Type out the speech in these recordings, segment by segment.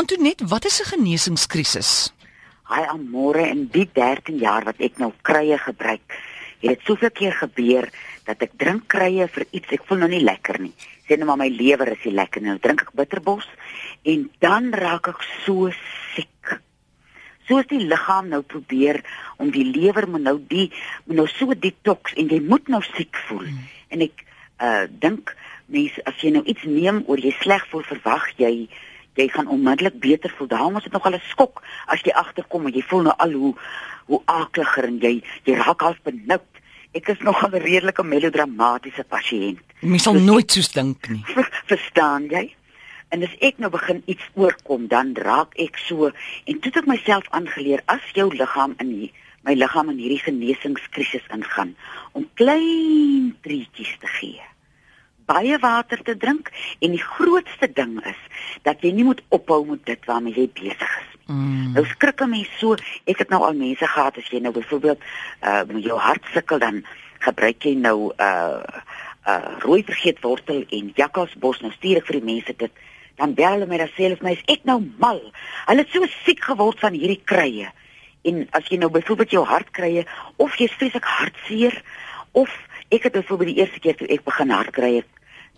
Antoinette, wat is 'n genesingskrisis? Hy amore in die 13 jaar wat ek nou krye gebruik, het dit soveel keer gebeur dat ek drink krye vir iets ek voel nou nie lekker nie. Sê net maar my lewer is nie lekker nie. Nou drink ek bitterbos en dan raak ek so siek. Soos die liggaam nou probeer om die lewer moet nou die moet nou so detox en jy moet nou siek voel. Hmm. En ek uh dink mense as jy nou iets neem oor jy sleg voel, verwag jy jy gaan onmiddellik beter voel. Daarom is dit nog al 'n skok as jy agterkom en jy voel nou al hoe hoe akliger en jy jy raak half benoud. Ek is nog 'n redelike melodramatiese pasiënt. Mens sal nooit soos dink nie. Verstaan jy? En as ek nou begin iets oorkom, dan raak ek so en toe het ek myself aangeleer as jou liggaam in hier, my liggaam in hierdie genesingskrisis ingaan om klein treetjies te gee baie water te drink en die grootste ding is dat jy nie moet ophou met dit waarmee jy besig is. Mm. Nou skrik mense so, ek het nou al mense gehad as jy nou byvoorbeeld uh met jou hart sukkel dan gebruik jy nou uh uh rooi vergeetwortel en jakkalsbos nou stuur ek vir die mense dit dan bel hulle my dan sê hulle vir my is ek nou mal. Hulle het so siek geword van hierdie krye. En as jy nou byvoorbeeld jou hart krye of jy vreeslik hartseer of ek het byvoorbeeld die eerste keer toe ek begin hart krye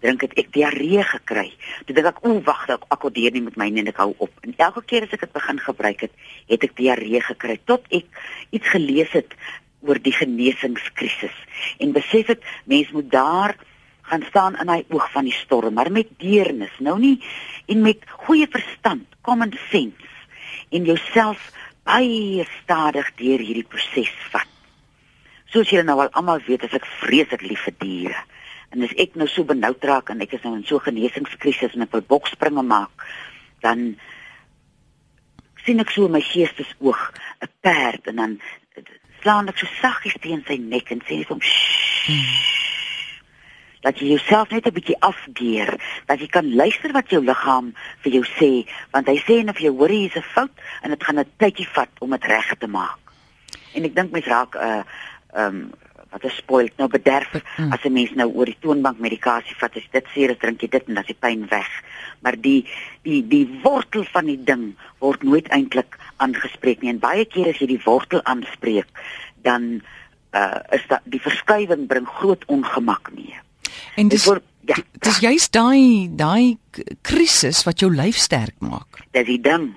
drink het ek diarree gekry. Toe dink ek, "O, wag, ek akkordeer nie met my nie en ek hou op." En elke keer as ek dit begin gebruik het, het ek diarree gekry tot ek iets gelees het oor die genesingskrisis en besef het mens moet daar gaan staan in hy oog van die storm, maar met deernis, nou nie en met goeie verstand, common sense en jouself baie stadig deur hierdie proses vat. Soos julle nou al almal weet, ek vreeslik lief vir diere. En as ek nou so benoud raak en ek is nou in so 'n genesingskrisis en ek wil bokspringe maak, dan sien ek so my geestesoog 'n perd en dan slaan ek so saggies teen sy nek en sê hom dat jy jouself net 'n bietjie afgeer, dat jy kan luister wat jou liggaam vir jou sê, want hy sê en of jy hoor is 'n fout en dit gaan 'n tydjie vat om dit reg te maak. En ek dink mens raak 'n uh, eh, ehm um, wat is spoil nou bederf mm. as 'n mens nou oor die toonbank medikasie vat as dit seer is drink jy dit en dan is die pyn weg. Maar die die die wortel van die ding word nooit eintlik aangespreek nie. En baie keer as jy die wortel aanspreek dan uh, is dat die verskywing bring groot ongemak mee. En dis word, ja, dis juist daai daai krisis wat jou lyf sterk maak. Dis die ding.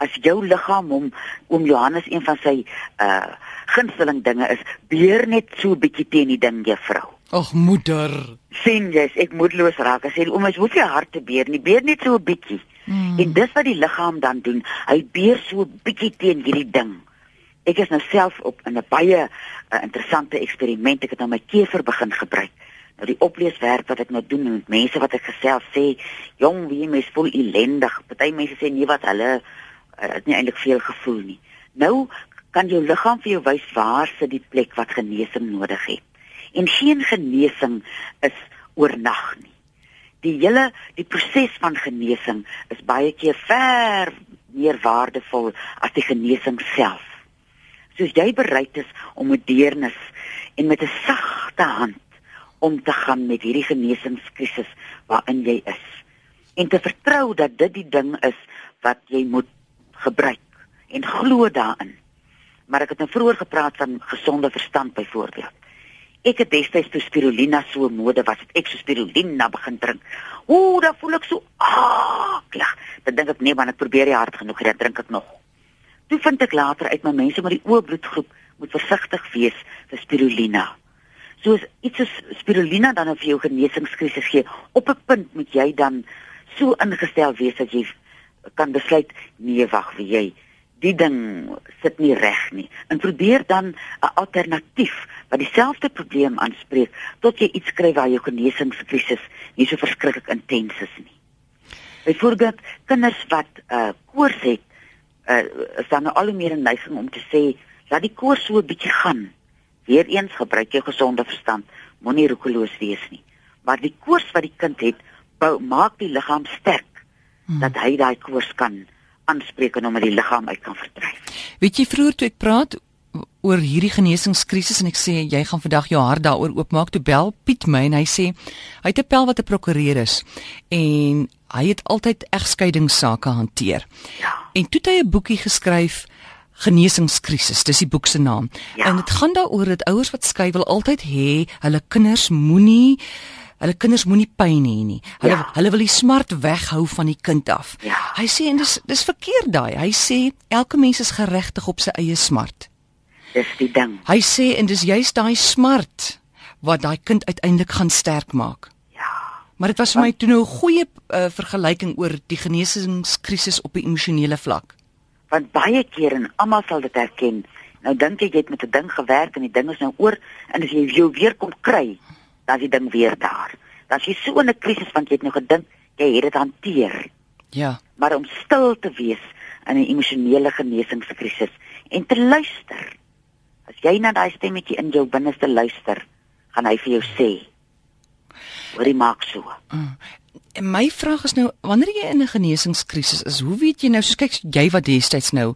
As jou liggaam hom om Johannes een van sy uh gunsteling dinge is beer net so 'n bietjie teen die ding juffrou. Ag moeder. sien jy, ek moedeloos raak. Ek sê ouma, jy hoef nie hard te beer nie. Beer net so 'n bietjie. Hmm. En dis wat die liggaam dan doen. Hy beer so 'n bietjie teen hierdie ding. Ek is nou self op in 'n baie uh, interessante eksperiment. Ek het nou my kever begin gebruik. Nou die opleeswerk wat ek nou doen met mense wat ek gesels sê, jong, wie mens voel ellendig. Party mense sê nee wat hulle uh, het nie eintlik veel gevoel nie. Nou kan jou liggaam vir jou wys waar sit die plek wat genesing nodig het. En geen genesing is oornag nie. Die hele die proses van genesing is baie keer ver meer waardevol as die genesing self. Soos jy bereid is om met deernis en met 'n sagte hand om te gaan met hierdie genesingskrisis waarin jy is en te vertrou dat dit die ding is wat jy moet gebruik en glo daarin maar ek het nou vroeër gepraat van gesonde verstand byvoorbeeld. Ek het destyds toe spirulina so mode was, het ek so spirulina begin drink. Ooh, dan voel ek so aklig. Dan dink ek nee, man, ek probeer nie hard genoeg, dan drink ek nog. Toe vind ek later uit my mense met die oë bloedgroep moet versigtig wees vir spirulina. Soos iets soos spirulina dan of jou genesingskrisis gee, op 'n punt moet jy dan so ingestel wees dat jy kan besluit nee, wag, wie jy die ding sit nie reg nie. En probeer dan 'n alternatief wat dieselfde probleem aanspreek tot jy iets kry waar jou genesingskrisis nie so verskriklik intens is nie. Byvoorbeeld kinders wat 'n uh, koors het, uh, is dan nou al hoe meer 'n neiging om te sê laat die koors so 'n bietjie gaan. Weereens gebruik jou gesonde verstand, moenie roekeloos wees nie. Maar die koors wat die kind het, bou maak die liggaam sterk hmm. dat hy daai koors kan aanspreek en hom uit die liggaam uit kan verdryf. Weet jy vroeër toe ek praat oor hierdie genesingskrisis en ek sê jy gaan vandag jou hart daaroor oopmaak toe bel Piet my en hy sê hy het 'n pel wat 'n prokureur is en hy het altyd egskeidingssake hanteer. Ja. En toe het hy 'n boekie geskryf Genesingskrisis, dis die boek se naam. Ja. En dit gaan daaroor dat ouers wat skei wil altyd hê hulle kinders moenie hulle kinders moenie pyn hê nie. Hulle Ja. hulle wil die smart weghou van die kind af. Ja. Hy sê en dis dis verkeerd daai. Hy sê elke mens is geregtig op sy eie smart. Dis die ding. Hy sê en dis juist daai smart wat daai kind uiteindelik gaan sterk maak. Ja. Maar dit was vir my toe nou 'n goeie uh, vergelyking oor die genesingskrisis op 'n emosionele vlak. Want baie keer en almal sal dit herken. Nou dink ek jy het met 'n ding gewerk en die ding is nou oor en as jy jou weer kom kry, dan is die ding weer daar. Dan is jy so in 'n krisis want jy het nou gedink jy het dit hanteer. Ja. Maar om stil te wees in 'n emosionele genesingskrisis en te luister. As jy na daai stemmetjie in jou binneste luister, gaan hy vir jou sê: "Hoorie maak so." En my vraag is nou wanneer jy in 'n genesingskrisis is, hoe weet jy nou soos kyk jy wat destyds nou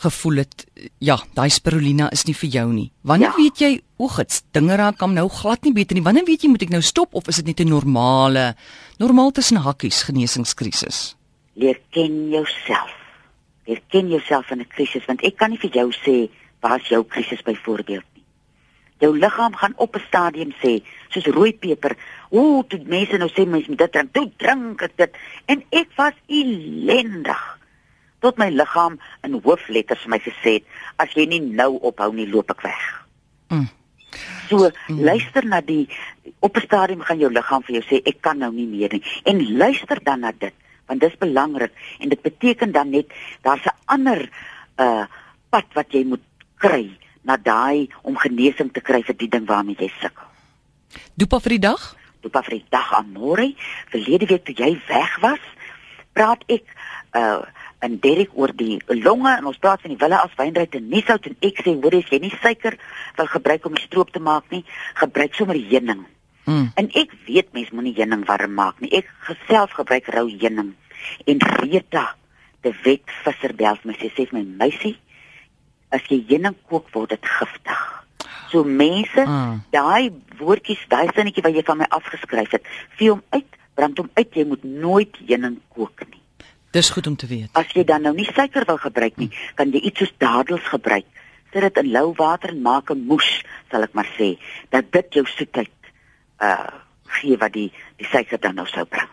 gevoel het ja, daai spirulina is nie vir jou nie. Wanneer Ja. weet jy o, gits, dinge raak hom nou glad nie beter nie. Wanneer weet jy moet ek nou stop of is dit net 'n normale normaal tussen hakkies genesingskrisis? Leer ken jouself. Leer ken jouself in 'n krisis want ek kan nie vir jou sê waar's jou krisis byvoorbeeld nie. Jou liggaam gaan op 'n stadium sê, soos rooi peper, ooh, toe mense nou sê mense moet dit drink, toe drink ek dit en ek was elendig. Tot my liggaam in hoofletters vir my gesê het, as jy nie nou ophou nie, loop ek weg. Mm. So luister na die op 'n stadium gaan jou liggaam vir jou sê ek kan nou nie meer nie en luister dan na dit want dis belangrik en dit beteken dan net daar's 'n ander uh pad wat jy moet kry na daai om genesing te kry vir die ding waarmee jy sukkel. Dopa vir die dag? Dopa vir die dag aan môre, verlede week toe jy weg was, praat ek uh en Derek oor die longe en ons praat van die wille as wynryk en Nisout en ek sê hoor as jy nie suiker wil gebruik om die stroop te maak nie, gebruik sommer heuning. Mm. En ek weet mense moenie heuning warm maak nie. Ek geself gebruik rou heuning. En Rita, die wet visser bel vir my sê sê vir my meisie, as jy heuning kook word dit giftig. So mense, Ah. daai woordjies, daai sinnetjie wat jy van my afgeskryf het, vee hom uit, brand hom uit, jy moet nooit heuning kook nie. Dis goed om te weet. As jy dan nou nie suiker wil gebruik nie, kan jy iets soos dadels gebruik. Sit dit in lou water en maak 'n moes, sal ek maar sê, dat dit jou soetheid uh gee wat die die suiker dan nou sou bring.